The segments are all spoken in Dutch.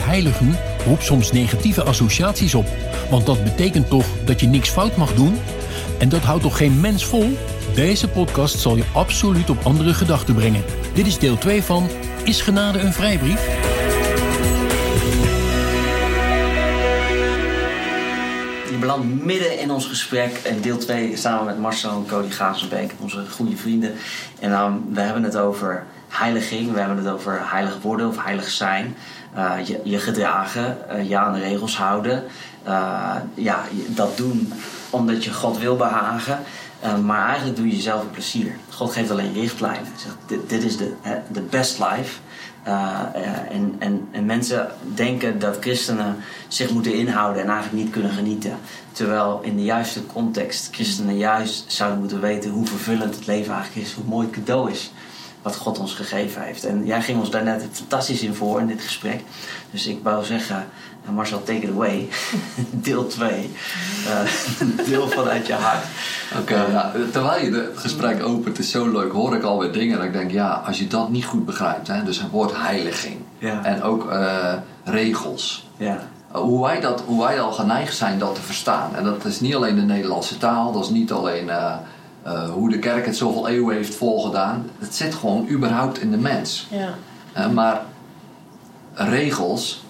Heiligen roept soms negatieve associaties op. Want dat betekent toch dat je niks fout mag doen? En dat houdt toch geen mens vol? Deze podcast zal je absoluut op andere gedachten brengen. Dit is deel 2 van Is genade een vrijbrief? Je belandt midden in ons gesprek in deel 2 samen met Marcel en Cody Gazenbeek, onze goede vrienden. En um, we hebben het over heiliging, we hebben het over heilig worden of heilig zijn. Uh, je, je, gedragen, uh, je aan de regels houden. Uh, ja, dat doen omdat je God wil behagen. maar eigenlijk doe je jezelf een plezier. God geeft alleen richtlijnen. Zegt, dit, is de, de best life. en, en, en mensen denken dat christenen zich moeten inhouden en eigenlijk niet kunnen genieten. Terwijl in de juiste context christenen juist zouden moeten weten hoe vervullend het leven eigenlijk is, hoe mooi het cadeau is wat God ons gegeven heeft. En jij ging ons daar net fantastisch in voor in dit gesprek. Dus ik wou zeggen, Marcel, take it away. deel 2. Uh, deel vanuit je hart. Oké, okay, ja, terwijl je het gesprek opent, is zo leuk, hoor ik alweer dingen dat ik denk, ja, als je dat niet goed begrijpt, hè, dus het woord heiliging ja. en ook uh, regels. Ja. Hoe wij, dat, hoe wij al geneigd zijn dat te verstaan. En dat is niet alleen de Nederlandse taal, dat is niet alleen uh, uh, hoe de kerk het zoveel eeuwen heeft volgedaan. Het zit gewoon überhaupt in de mens. Ja. Uh, maar regels,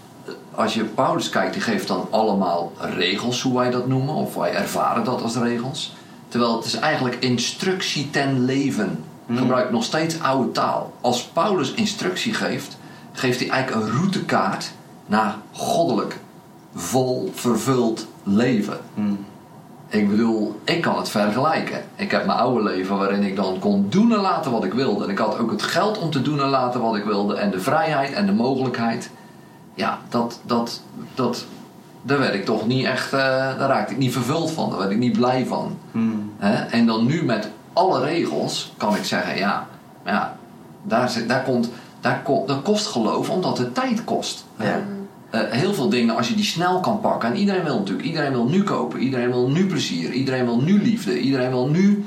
als je Paulus kijkt, die geeft dan allemaal regels, hoe wij dat noemen, of wij ervaren dat als regels. Terwijl het is eigenlijk instructie ten leven. Hmm. Gebruikt nog steeds oude taal. Als Paulus instructie geeft, geeft hij eigenlijk een routekaart naar goddelijk, vol, vervuld leven. Mm. Ik bedoel, ik kan het vergelijken. Ik heb mijn oude leven waarin ik dan kon doen en laten wat ik wilde. En ik had ook het geld om te doen en laten wat ik wilde. En de vrijheid en de mogelijkheid. Ja, dat, dat, dat, daar werd ik toch niet echt, uh, daar raakte ik niet vervuld van. Daar werd ik niet blij van. Mm. Hè? En dan nu met alle regels kan ik zeggen, ja, ja daar, zit, daar, komt, daar, dat kost geloof omdat het tijd kost. Ja. Uh, heel veel dingen, als je die snel kan pakken. En iedereen wil natuurlijk, iedereen wil nu kopen, iedereen wil nu plezier, iedereen wil nu liefde, iedereen wil nu.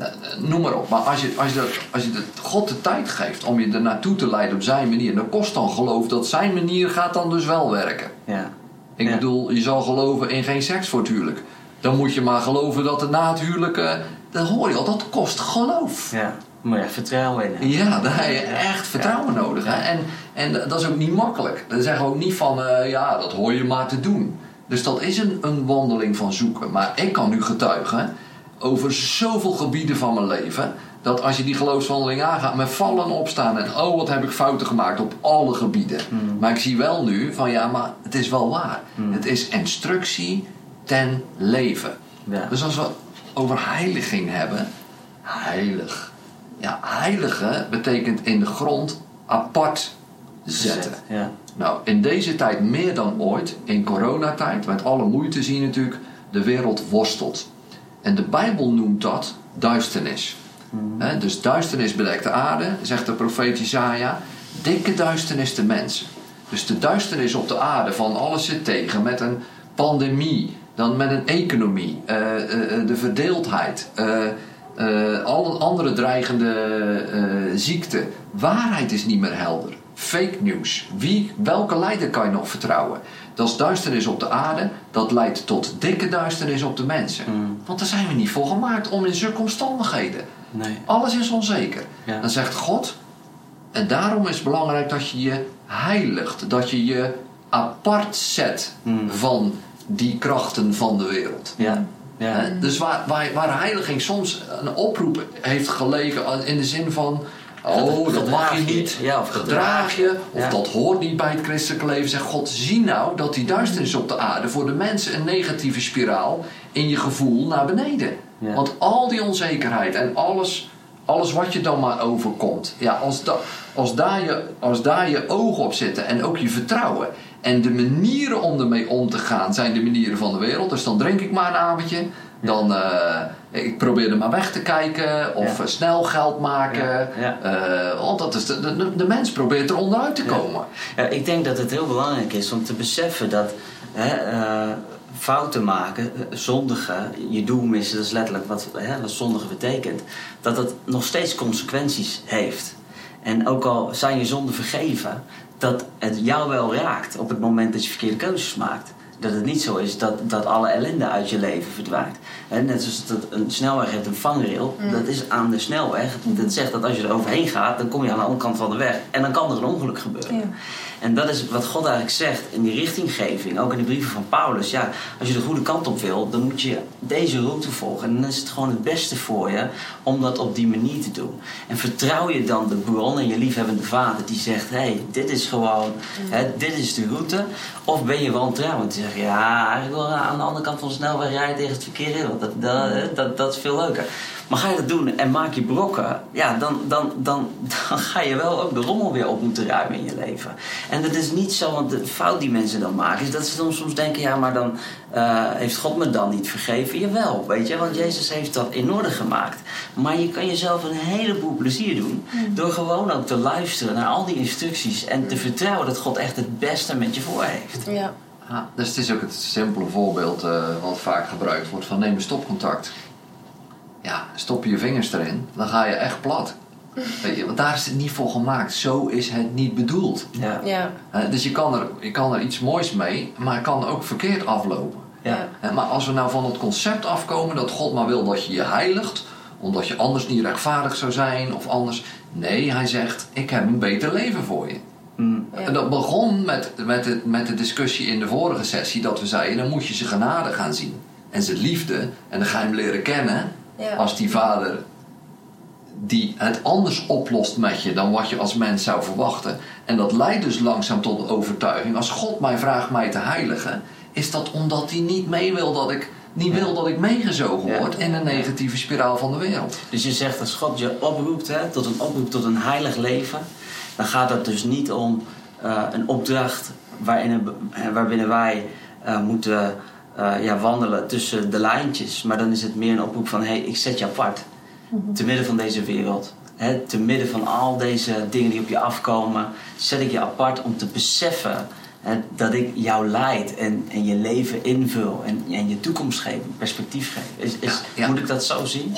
Uh, noem maar op. Maar als je, als, je dat, als je dat God de tijd geeft om je er naartoe te leiden op zijn manier, dan kost dan geloof dat zijn manier gaat dan dus wel werken. Ja. Ik Ja. bedoel, je zal geloven in geen seks voor het huwelijk. Dan moet je maar geloven dat het na het huwelijk. Uh, dan hoor je al, dat kost geloof. Ja. Moet je vertrouwen in. hebben. Ja, daar heb je echt vertrouwen nodig. Hè? En, en dat is ook niet makkelijk. Dan zeggen we ook niet van, uh, ja, dat hoor je maar te doen. Dus dat is een, een wandeling van zoeken. Maar ik kan nu getuigen over zoveel gebieden van mijn leven. Dat als je die geloofswandeling aangaat met vallen en opstaan. En oh, wat heb ik fouten gemaakt op alle gebieden. Mm. Maar ik zie wel nu van, ja, maar het is wel waar. Mm. Het is instructie ten leven. Ja. Dus als we over heiliging hebben. Heilig. Ja, heilige betekent in de grond apart zetten. Ja. Nou, in deze tijd meer dan ooit, in coronatijd, met alle moeite zie je natuurlijk, de wereld worstelt. En de Bijbel noemt dat duisternis. Hè, dus duisternis bedekt de aarde, zegt de profeet Isaiah. Dikke duisternis de mensen. Dus de duisternis op de aarde van alles zit tegen met een pandemie, dan met een economie, eh, eh, de verdeeldheid. eh, uh, alle andere dreigende uh, ziekten. Waarheid is niet meer helder. Fake news. Wie, welke leider kan je nog vertrouwen? Dat is duisternis op de aarde. Dat leidt tot dikke duisternis op de mensen. Mm. Want daar zijn we niet voor gemaakt om in zulke omstandigheden. Nee. Alles is onzeker. Ja. Dan zegt God. En daarom is het belangrijk dat je je heiligt. Dat je je apart zet Mm. van die krachten van de wereld. Ja. Ja. Hè? Dus waar, waar, waar heiliging soms een oproep heeft gelegen in de zin van... Oh, dat mag je niet. Ja, of gedraag je. Of Ja. dat hoort niet bij het christelijke leven. Zegt God, zie nou dat die duisternis op de aarde voor de mensen een negatieve spiraal in je gevoel naar beneden. Ja. Want al die onzekerheid en alles, alles wat je dan maar overkomt. Ja, als, da, als, daar je, als daar je ogen op zitten en ook je vertrouwen. En de manieren om ermee om te gaan zijn de manieren van de wereld. Dus dan drink ik maar een avondje. Dan uh, ik probeer er maar weg te kijken. Of Ja. snel geld maken. Ja, Eh, want dat is de, de, de mens probeert er onderuit te komen. Ja, ik denk dat het heel belangrijk is om te beseffen dat hè, eh, fouten maken, eh, zondigen, je doel missen, dat is letterlijk wat, hè, wat zondigen betekent, dat het nog steeds consequenties heeft. En ook al zijn je zonden vergeven, dat het jou wel raakt op het moment dat je verkeerde keuzes maakt. Dat het niet zo is dat, dat alle ellende uit je leven verdwijnt. Hè, net zoals dat een snelweg heeft een vangrail, dat is aan de snelweg. Dat zegt dat als je er overheen gaat, dan kom je aan de andere kant van de weg. En dan kan er een ongeluk gebeuren. Ja. En dat is wat God eigenlijk zegt in die richtinggeving, ook in de brieven van Paulus. Ja, als je de goede kant op wil, dan moet je deze route volgen. En dan is het gewoon het beste voor je om dat op die manier te doen. En vertrouw je dan de bron en je liefhebbende vader die zegt: hé, hey, dit is gewoon, hè, dit is de route. Of ben je wantrouwend? Die zegt: ja, eigenlijk wel aan de andere kant van de snelweg rijden tegen het verkeer in, want dat, dat, dat, dat is veel leuker. Maar ga je dat doen en maak je brokken, ja, dan, dan, dan, dan ga je wel ook de rommel weer op moeten ruimen in je leven. En dat is niet zo, want de fout die mensen dan maken, is dat ze dan soms denken: ja, maar dan eh, heeft God me dan niet vergeven. Jawel, weet je, want Jezus heeft dat in orde gemaakt. Maar je kan jezelf een heleboel plezier doen door gewoon ook te luisteren naar al die instructies en te vertrouwen dat God echt het beste met je voor heeft. Ja. Ja, dus het is ook het simpele voorbeeld eh, wat vaak gebruikt wordt van neem een stopcontact. Ja, stop je vingers erin, dan ga je echt plat. Weet je, want daar is het niet voor gemaakt. Zo is het niet bedoeld. Ja, Ja. Eh, dus je kan, er, je kan er iets moois mee, maar het kan ook verkeerd aflopen. ja. Eh, Maar als we nou van het concept afkomen dat God maar wil dat je je heiligt, omdat je anders niet rechtvaardig zou zijn of anders. Nee, hij zegt: Ik heb een beter leven voor je. Mm, Ja. En dat begon met, met, de, met de discussie in de vorige sessie dat we zeiden: dan moet je zijn genade gaan zien. En zijn liefde. En dan ga je hem leren kennen Ja. als die vader die het anders oplost met je dan wat je als mens zou verwachten. En dat leidt dus langzaam tot de overtuiging: als God mij vraagt mij te heiligen, is dat omdat hij niet mee wil dat ik. Niet wil dat ik meegezogen Ja. word in de negatieve spiraal van de wereld. Dus je zegt als God je oproept hè, tot een oproep tot een heilig leven, dan gaat het dus niet om eh, een opdracht waarin, eh, waarbinnen wij eh, moeten eh, ja, wandelen tussen de lijntjes. Maar dan is het meer een oproep van hé, hey, ik zet je apart. Te midden van deze wereld. Hè, te midden van al deze dingen die op je afkomen, zet ik je apart om te beseffen hè, dat ik jou leid en, en je leven invul en, en je toekomst geef, perspectief geef. Is, is, Ja, ja. Moet ik dat zo zien?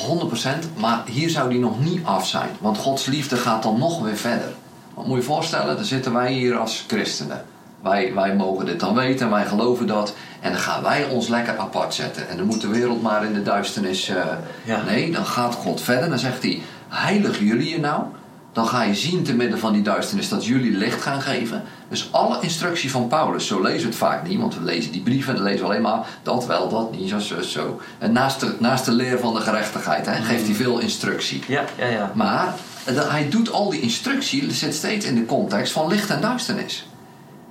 100%, maar hier zou die nog niet af zijn. Want Gods liefde gaat dan nog weer verder. Want moet je je voorstellen, dan zitten wij hier als christenen. Wij, wij mogen dit dan weten, wij geloven dat. En dan gaan wij ons lekker apart zetten. En dan moet de wereld maar in de duisternis. eh, Ja. Nee, dan gaat God verder. Dan zegt hij: Heilig jullie je nou. Dan ga je zien te midden van die duisternis dat jullie licht gaan geven. Dus alle instructie van Paulus, zo lezen we het vaak niet, want we lezen die brieven en dan lezen we alleen maar dat wel, dat niet, zo, zo, zo. En naast de, naast de leer van de gerechtigheid hè, geeft hij veel instructie. Ja, ja, ja. Maar eh, hij doet al die instructie, zit steeds in de context van licht en duisternis.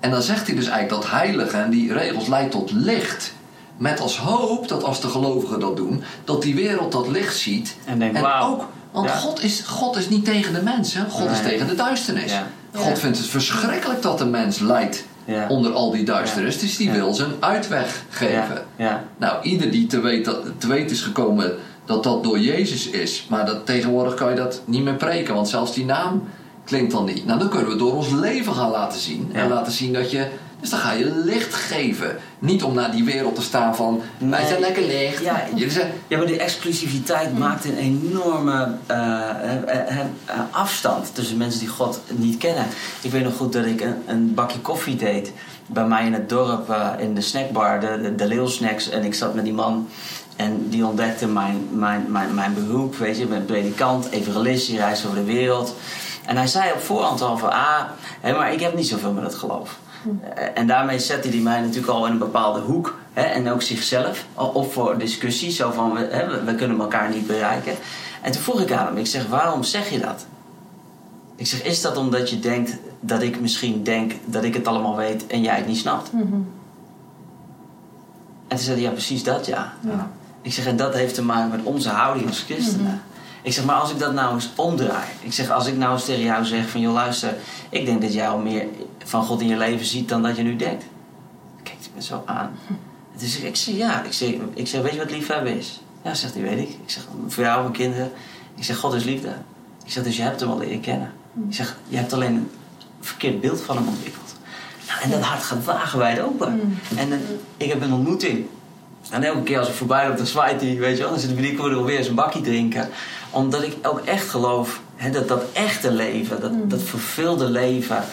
En dan zegt hij dus eigenlijk dat heilige en die regels leidt tot licht. Met als hoop dat als de gelovigen dat doen, dat die wereld dat licht ziet. En denkt, wauw. ook, want Ja. God, is, God is niet tegen de mensen, God is tegen de duisternis. Ja. God Ja. vindt het verschrikkelijk dat de mens lijdt Ja. onder al die duisternis. Dus die Ja. wil zijn uitweg geven. Ja, ja. Nou, ieder die te weet, dat, te weten is gekomen dat dat door Jezus is. Maar dat, tegenwoordig kan je dat niet meer preken, want zelfs die naam klinkt dan niet. Nou, dan kunnen we door ons leven gaan laten zien. En laten zien dat je... Dus dan ga je licht geven. Niet om naar die wereld te staan van... Wij zijn lekker licht. Ja. Je zegt, Ja, maar die exclusiviteit maakt een enorme eh, eh, eh, afstand tussen mensen die God niet kennen. Ik weet nog goed dat ik een, een bakje koffie deed bij mij in het dorp in de snackbar, de, de, de. En ik zat met die man en die ontdekte mijn, mijn, mijn, mijn beroep. Weet je, ik ben predikant, evangelist, je reist over de wereld. En hij zei op voorhand al van, ah, hé, maar ik heb niet zoveel met het geloof. Eh, En daarmee zette hij mij natuurlijk al in een bepaalde hoek. Hè, en ook zichzelf op voor discussie. Zo van, we, hè, we, we kunnen elkaar niet bereiken. En toen vroeg ik aan hem, ik zeg, waarom zeg je dat? Ik zeg, is dat omdat je denkt dat ik misschien denk dat ik het allemaal weet en jij het niet snapt? En toen zei hij, ja precies dat ja. Ja. Ik zeg, en dat heeft te maken met onze houding als christenen. Ik zeg, maar als ik dat nou eens omdraai. Ik zeg, als ik nou eens tegen jou zeg van, joh luister, ik denk dat jij al meer van God in je leven ziet dan dat je nu denkt. me zo aan. En toen zeg ik, ik zeg ja. Ik zeg, ik zeg, weet je wat liefhebben is? Ja, zegt hij, weet ik. Ik zeg, voor jou, mijn kinderen. Ik zeg, God is liefde. Ik zeg, dus je hebt hem al leren kennen. Ik zeg, je hebt alleen een verkeerd beeld van hem ontwikkeld. Nou, en dat hart gaat wagenwijd open. En dan, ik heb een ontmoeting. En elke keer als ik voorbij loop, dan zwaait hij, weet je wel. Dan zit ik weer alweer eens een bakje drinken. Omdat ik ook echt geloof, hè, dat dat echte leven, dat, dat vervulde leven...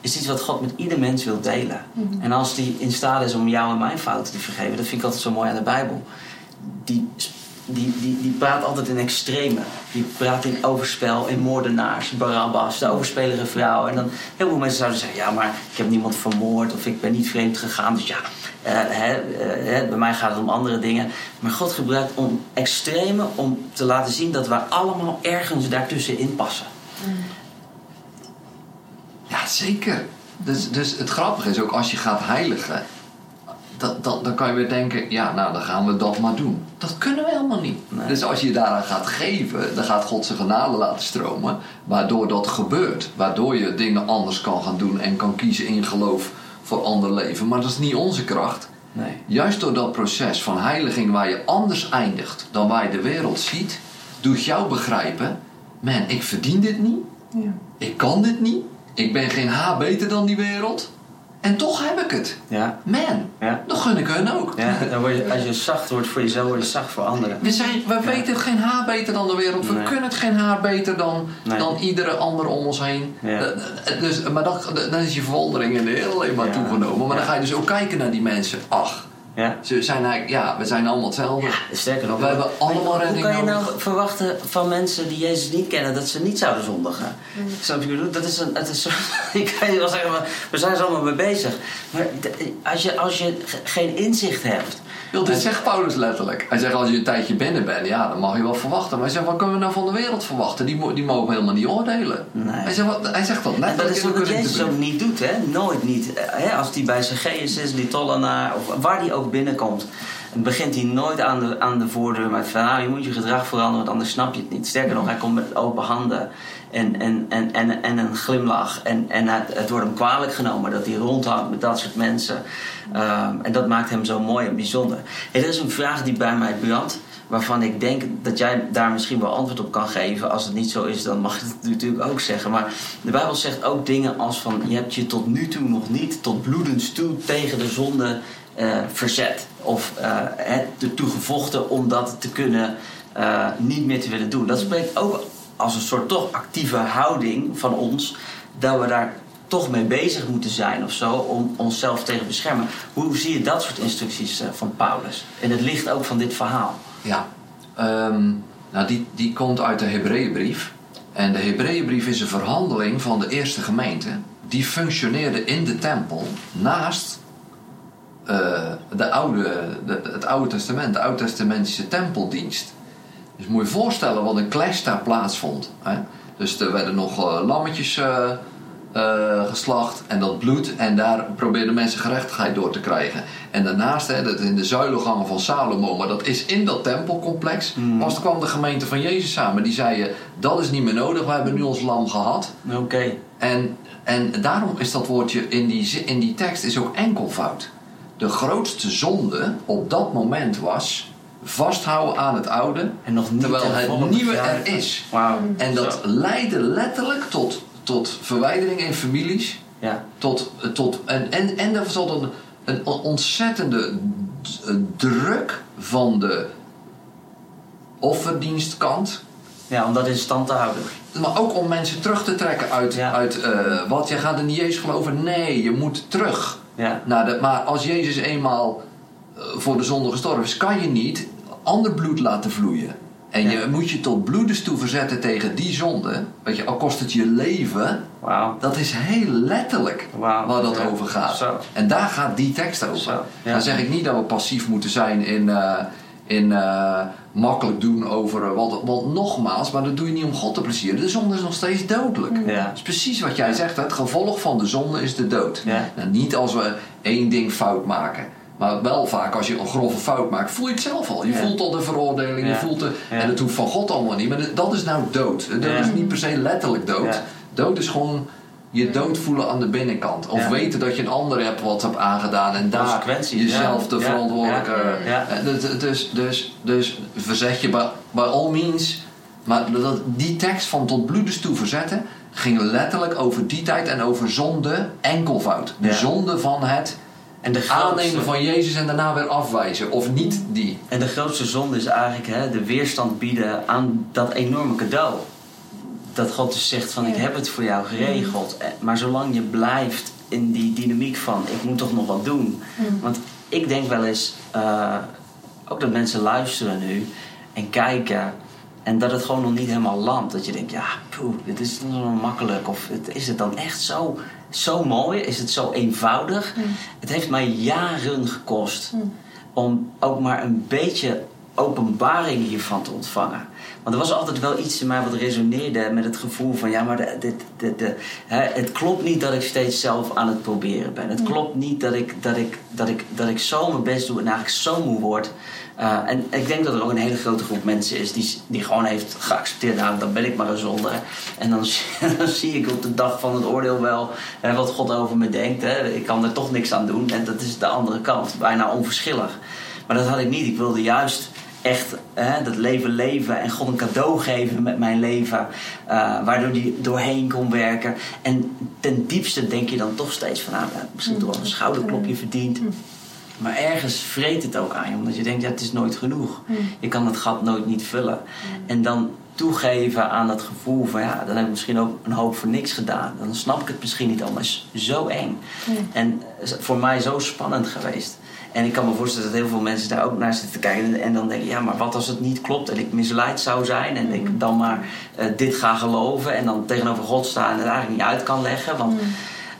is iets wat God met ieder mens wil delen. En als die in staat is om jou en mijn fouten te vergeven... dat vind ik altijd zo mooi aan de Bijbel. Die, die, die, die praat altijd in extreme. Die praat in overspel, in moordenaars, Barabbas, de overspelige vrouw. En dan heel veel mensen zouden zeggen: ja, maar ik heb niemand vermoord of ik ben niet vreemd gegaan. Dus ja, eh, eh, bij mij gaat het om andere dingen. Maar God gebruikt om extreme om te laten zien dat wij allemaal ergens daartussenin passen. Ja, zeker. Dus, dus het grappige is ook als je gaat heiligen, dat, dat, dan kan je weer denken, ja, nou dan gaan we dat maar doen. Dat kunnen we helemaal niet. Nee. Dus als je je daaraan gaat geven, dan gaat God zijn genade laten stromen, waardoor dat gebeurt. Waardoor je dingen anders kan gaan doen en kan kiezen in geloof voor ander leven. Maar dat is niet onze kracht. Nee. Juist door dat proces van heiliging waar je anders eindigt dan waar je de wereld ziet, doet jou begrijpen: man, ik verdien dit niet. Ja. Ik kan dit niet. Ik ben geen H beter dan die wereld. En toch heb ik het. Ja, Man, ja. gun ik hun ook. ja. Dan word je, als je zacht wordt voor jezelf, word je zacht voor anderen. We, zijn, we weten geen haar beter dan de wereld. We kunnen het geen haar beter dan, Nee. dan iedere ander om ons heen. Ja. Eh, eh, Dus, maar dat, dan is je verwondering in de hele alleen maar toegenomen. Maar dan ga je dus ook kijken naar die mensen. Ach, Ja. ze zijn eigenlijk, ja, we zijn allemaal hetzelfde. Sterker nog, We hebben allemaal hoe redding kan je nodig. nou verwachten van mensen die Jezus niet kennen dat ze niet zouden zondigen? Snap je wat ik bedoel? Dat is een, het is, zo- ik kan je wel zeggen, we zijn er allemaal mee bezig. Maar als je, als je ge- geen inzicht hebt. Wel, dit zegt Paulus letterlijk. Hij zegt als je een tijdje binnen bent, ja, dan mag je wel verwachten. Maar hij zegt, wat kunnen we nou van de wereld verwachten? Die, die mogen helemaal niet oordelen. Nee. Hij, zegt, wat, hij zegt dat En dat letterlijk is wat Jezus ook niet doet, hè? Nooit niet. Eh, Hè? Als hij bij Zacchaeus is, die tollenaar, of waar hij ook binnenkomt, begint hij nooit aan de, aan de voordeur met van, nou, je moet je gedrag veranderen, want anders snap je het niet. Sterker nog, hij komt met open handen en, en, en, en, en een glimlach. En, en het, wordt hem kwalijk genomen dat hij rondhangt met dat soort mensen. Ehm, en dat maakt hem zo mooi en bijzonder. Er is een vraag die bij mij brandt waarvan ik denk dat jij daar misschien wel antwoord op kan geven. Als het niet zo is, dan mag je het natuurlijk ook zeggen. Maar de Bijbel zegt ook dingen als van... je hebt je tot nu toe nog niet tot bloedens toe tegen de zonde eh, verzet. Of eh, het ertoe gevochten om dat te kunnen eh, niet meer te willen doen. Dat spreekt ook als een soort toch actieve houding van ons... dat we daar toch mee bezig moeten zijn of zo om onszelf tegen te beschermen. Hoe zie je dat soort instructies eh, van Paulus? In het licht ook van dit verhaal. Ja, Ehm, nou die, die komt uit de Hebreeënbrief. En de Hebreeënbrief is een verhandeling van de eerste gemeente. Die functioneerde in de tempel naast eh, de oude, de, het Oude Testament, de Oud-testamentische tempeldienst. Dus moet je je voorstellen wat een clash daar plaatsvond. Hè? Dus er werden nog eh, lammetjes eh, geslacht en dat bloed. En daar probeerden mensen gerechtigheid door te krijgen. En daarnaast, hè, dat in de zuilengangen van Salomo, maar dat is in dat tempelcomplex. Was kwam de gemeente van Jezus samen. Die zeiden, dat is niet meer nodig, we hebben nu ons lam gehad. Oké. En, en daarom is dat woordje in die, in die tekst is ook enkelvoud. De grootste zonde op dat moment was vasthouden aan het oude, En nog niet terwijl het nieuwe er is. En dat Zo. leidde letterlijk tot, tot verwijdering in families. Ja. Tot, tot, en, en, en er zat een, een ontzettende druk van de offerdienstkant. ja, om dat in stand te houden. Maar ook om mensen terug te trekken uit, Ja. uit eh, wat, jij gaat in Jezus geloven. Nee, je moet terug. Ja. De, maar als Jezus eenmaal eh, voor de zonde gestorven is, kan je niet ander bloed laten vloeien. En Ja. je moet je tot bloedens toe verzetten tegen die zonde. Weet je, al kost het je leven. Wauw. Dat is heel letterlijk Wauw. waar dat Ja. over gaat. Zo. En daar gaat die tekst over. Ja. Dan zeg ik niet dat we passief moeten zijn in, eh, in eh, makkelijk doen over eh, wat. Want nogmaals, maar dat doe je niet om God te plezieren. De zonde is nog steeds dodelijk. Ja. Dat is precies wat jij zegt. hè. Het gevolg van de zonde is de dood. Ja. Nou, niet als we één ding fout maken. Maar wel vaak als je een grove fout maakt, voel je het zelf al. Je Ja. voelt al de veroordeling, je voelt de, en dat hoeft van God allemaal niet. Maar dat is nou dood. Dat Ja. is niet per se letterlijk dood. Dood is gewoon je dood voelen aan de binnenkant. Of Ja. weten dat je een ander hebt wat hebt aangedaan en daar jezelf ja. de verantwoordelijke. Ja. Dus- Dus, dus, verzet je bij, bij all means. Maar dat, die tekst van tot bloedens toe verzetten ging letterlijk over die tijd en over zonde enkelvoud. De zonde van het En de grootste, aannemen van Jezus en daarna weer afwijzen. Of niet die. en de grootste zonde is eigenlijk hè, de weerstand bieden aan dat enorme cadeau. Dat God dus zegt van ik heb het voor jou geregeld. Eh, Maar zolang je blijft in die dynamiek van ik moet toch nog wat doen. Want ik denk wel eens, eh, ook dat mensen luisteren nu en kijken. En dat het gewoon nog niet helemaal landt. Dat je denkt, ja, poeh, dit is nog makkelijk. Of het- is het dan echt zo, zo mooi? Is het zo eenvoudig? Het heeft mij jaren gekost om ook maar een beetje openbaring hiervan te ontvangen. Want er was altijd wel iets in mij wat resoneerde met het gevoel van... ja, maar de, de, de, de- hè, het klopt niet dat ik steeds zelf aan het proberen ben. Het klopt niet dat ik, dat ik, dat ik, dat ik zo mijn best doe en eigenlijk zo moe word. Eh, en ik denk dat er ook een hele grote groep mensen is die, die gewoon heeft geaccepteerd... nou, dan ben ik maar een zonde. En dan, zie- dan zie ik op de dag van het oordeel wel hè, wat God over me denkt. Hè. Ik kan er toch niks aan doen. En dat is de andere kant, bijna onverschillig. Maar dat had ik niet. Ik wilde juist echt hè, dat leven leven en God een cadeau geven met mijn leven. eh, waardoor die doorheen kon werken. En ten diepste denk je dan toch steeds van... Nou, ja, misschien toch wel een schouderklopje verdiend. Maar ergens vreet het ook aan je. Omdat je denkt, ja, het is nooit genoeg. Je kan het gat nooit niet vullen. En dan toegeven aan dat gevoel van... Ja, dan heb ik misschien ook een hoop voor niks gedaan. Dan snap ik het misschien niet al. Maar het is zo eng. En voor mij zo spannend geweest. En ik kan me voorstellen dat heel veel mensen daar ook naar zitten te kijken. En, dan denken, ja, maar wat als het niet klopt en ik misleid zou zijn. En ik dan maar eh, dit ga geloven. En dan tegenover God staan en het eigenlijk niet uit kan leggen. Want,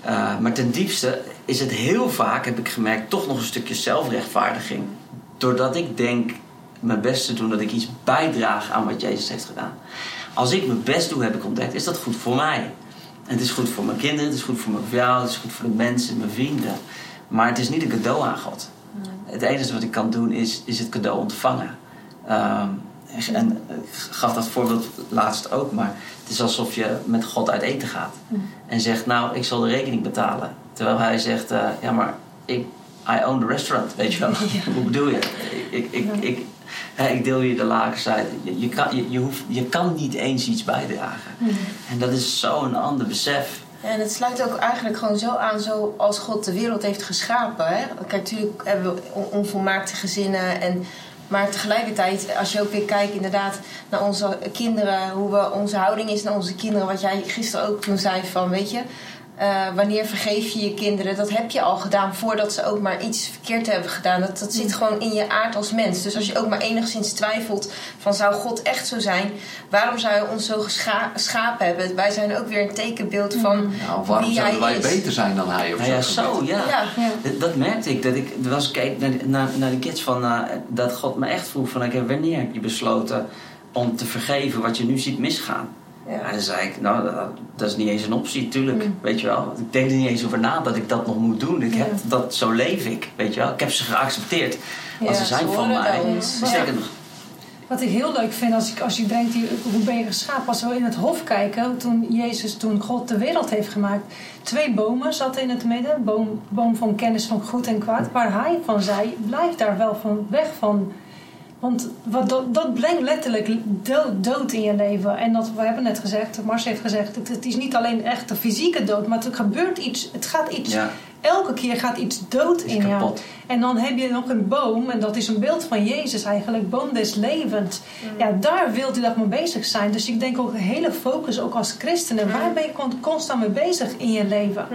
eh, maar ten diepste is het heel vaak, heb ik gemerkt, toch nog een stukje zelfrechtvaardiging. Doordat ik denk mijn best te doen, dat ik iets bijdraag aan wat Jezus heeft gedaan. Als ik mijn best doe, heb ik ontdekt, is dat goed voor mij. En het is goed voor mijn kinderen, het is goed voor mijn vrouw, het is goed voor de mensen, mijn vrienden. Maar het is niet een cadeau aan God. Het enige wat ik kan doen is, is het cadeau ontvangen. Ehm, en ik gaf dat voorbeeld laatst ook, maar het is alsof je met God uit eten gaat. En zegt, nou, ik zal de rekening betalen. Terwijl hij zegt, eh, ja, maar ik, I own the restaurant, weet je wel. Hoe bedoel je? Ik, ik, ik, ik, hè, ik deel je de lakens uit. Je, je, kan, je, je, hoeft, je kan niet eens iets bijdragen. En dat is zo'n ander besef. En het sluit ook eigenlijk gewoon zo aan zoals God de wereld heeft geschapen. Hè? Kijk, natuurlijk hebben we on- onvolmaakte gezinnen. En, maar tegelijkertijd, als je ook weer kijkt inderdaad naar onze kinderen, hoe we, onze houding is naar onze kinderen. Wat jij gisteren ook toen zei van, weet je, eh, wanneer vergeef je je kinderen? Dat heb je al gedaan voordat ze ook maar iets verkeerd hebben gedaan. Dat, dat zit gewoon in je aard als mens. Dus als je ook maar enigszins twijfelt van zou God echt zo zijn? Waarom zou hij ons zo gescha- geschapen hebben? Wij zijn ook weer een tekenbeeld van Nou, waarom wie zouden hij wij is. beter zijn dan hij? Of Nou ja, zo, zo, ja. Ja. Ja. Dat, merkte ik. Dat ik er was keek naar, naar, naar de kids van... eh, dat God me echt vroeg van... oké, wanneer heb je besloten om te vergeven wat je nu ziet misgaan? Ja. Dan zei ik, nou, dat, dat is niet eens een optie, tuurlijk. Weet je wel. Ik denk er niet eens over na dat ik dat nog moet doen. Ik heb dat, zo leef ik, weet je wel. Ik heb ze geaccepteerd. Ja, ze zijn van mij. nog, Wat ik heel leuk vind als, ik, als je denkt, die- hoe ben je geschapen? Als we in het hof kijken, toen Jezus, toen God de wereld heeft gemaakt. Twee bomen zaten in het midden. Boom, boom van kennis van goed en kwaad. Waar hij van zei, blijf daar wel van weg van. Want wat, dat, dat brengt letterlijk dood, dood in je leven. En dat, we hebben net gezegd, Mars heeft gezegd, het, het is niet alleen echt de fysieke dood, maar het gebeurt iets, het gaat iets, elke keer gaat iets dood is in jou. kapot. En dan heb je nog een boom, en dat is een beeld van Jezus eigenlijk, boom des levens. Ja, daar wilt u dat mee bezig zijn. Dus ik denk ook een hele focus, ook als christenen. Waar ben je con- constant mee bezig in je leven?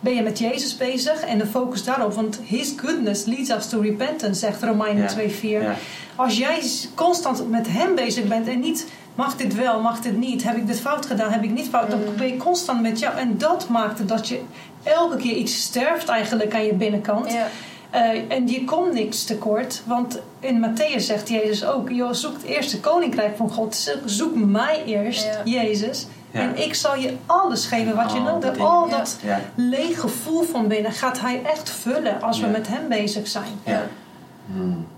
Ben je met Jezus bezig en de focus daarop? Want His goodness leads us to repentance, zegt Romeinen Ja. 2:4. Ja. Als jij constant met Hem bezig bent en niet... Mag dit wel, mag dit niet? Heb ik dit fout gedaan? Heb ik niet fout? Dan ben je constant met jou. En dat maakt het dat je elke keer iets sterft eigenlijk aan je binnenkant. Ja. Eh, en je komt niks tekort. Want in Matthäus zegt Jezus ook: joh, zoek het eerste koninkrijk van God. Zoek- mij eerst, Ja. Jezus. Ja. En ik zal je alles geven wat je nodig hebt. Al dat Ja. leeg gevoel van binnen gaat hij echt vullen als we met hem bezig zijn.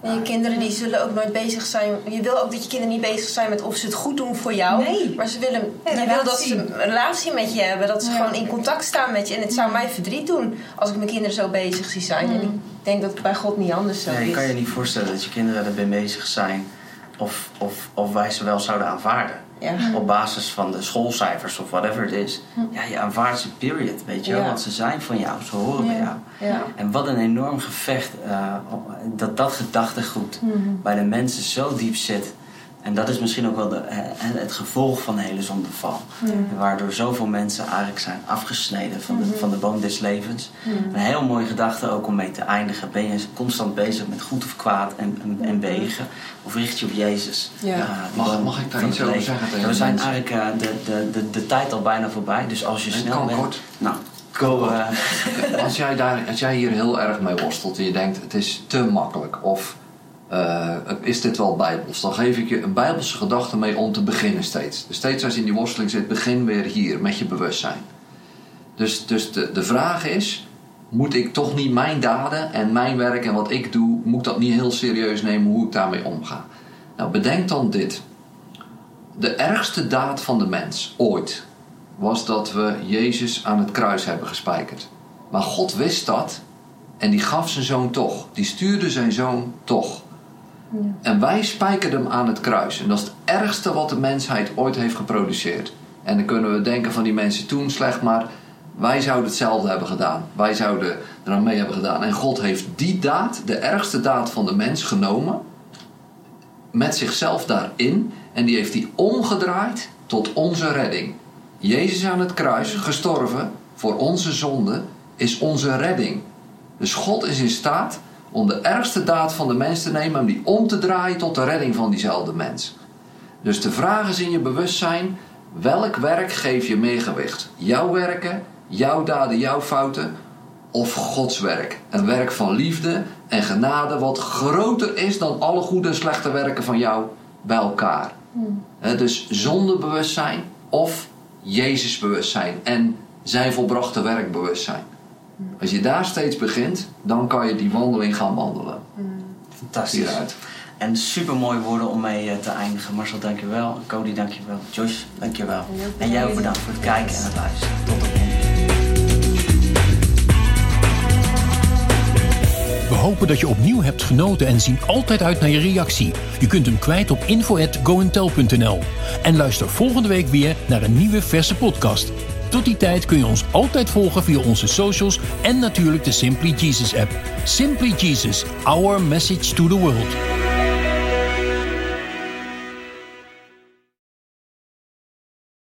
En je kinderen die zullen ook nooit bezig zijn. Je wil ook dat je kinderen niet bezig zijn met of ze het goed doen voor jou. Nee. Maar ze willen, je wil dat ze een relatie met je hebben. Dat ze Ja. gewoon in contact staan met je. En het zou mij verdriet doen als ik mijn kinderen zo bezig zie zijn. En ik denk dat het bij God niet anders zo Nee, je is. kan je niet voorstellen dat je kinderen erbij bezig zijn of, of, of wij ze wel zouden aanvaarden. Ja. Op basis van de schoolcijfers of whatever het is. Ja, je aanvaardt ze, period. Weet je wel, Ja. want ze zijn van jou, ze horen bij jou. Ja. En wat een enorm gevecht eh, dat dat gedachtegoed bij de mensen zo diep zit. En dat is misschien ook wel de, het gevolg van de hele zondeval. Waardoor zoveel mensen eigenlijk zijn afgesneden van de, van de boom des levens. Een heel mooie gedachte ook om mee te eindigen. Ben je constant bezig met goed of kwaad en, en, en wegen? Of richt je op Jezus? Ja. Mag- mag ik daar iets over zeggen tegen We zijn mensen? eigenlijk eh, de, de, de, de tijd al bijna voorbij. Dus als je snel kan bent... kort. Nou, go... eh, Als jij, daar, als jij hier heel erg mee worstelt en je denkt het is te makkelijk of eh, is dit wel bijbels, dan geef ik je een bijbelse gedachte mee om te beginnen steeds. Dus steeds als je in die worsteling zit, begin weer hier met je bewustzijn. Dus, dus de, de vraag is, moet ik toch niet mijn daden en mijn werk en wat ik doe, moet ik dat niet heel serieus nemen hoe ik daarmee omga? Nou, bedenk dan dit. De ergste daad van de mens ooit was dat we Jezus aan het kruis hebben gespijkerd. Maar God wist dat en die gaf zijn zoon toch. Die stuurde zijn zoon toch. En wij spijkerden hem aan het kruis. En dat is het ergste wat de mensheid ooit heeft geproduceerd. En dan kunnen we denken van die mensen toen slecht, maar wij zouden hetzelfde hebben gedaan. Wij zouden er aan mee hebben gedaan. En God heeft die daad, de ergste daad van de mens, genomen. Met zichzelf daarin. En die heeft hij omgedraaid tot onze redding. Jezus aan het kruis, gestorven voor onze zonde, is onze redding. Dus God is in staat om de ergste daad van de mens te nemen en die om te draaien tot de redding van diezelfde mens. Dus de vraag is in je bewustzijn: welk werk geef je meer gewicht? Jouw werken, jouw daden, jouw fouten of Gods werk? Een werk van liefde en genade wat groter is dan alle goede en slechte werken van jou bij elkaar. Hè, dus zondebewustzijn of Jezusbewustzijn en zijn volbrachte werkbewustzijn. Als je daar steeds begint, dan kan je die wandeling gaan wandelen. Fantastisch. Hieruit. En super mooie woorden om mee eh, te eindigen. Marcel, dankjewel. Cody, dankjewel. Josh, dankjewel. En jij ook bedankt voor het kijken en het luisteren. Tot de volgende. We hopen dat je opnieuw hebt genoten en zien altijd uit naar je reactie. Je kunt hem kwijt op info@goentel.nl. En luister volgende week weer naar een nieuwe verse podcast. Tot die tijd kun je ons altijd volgen via onze socials en natuurlijk de Simply Jesus app. Simply Jesus, our message to the world.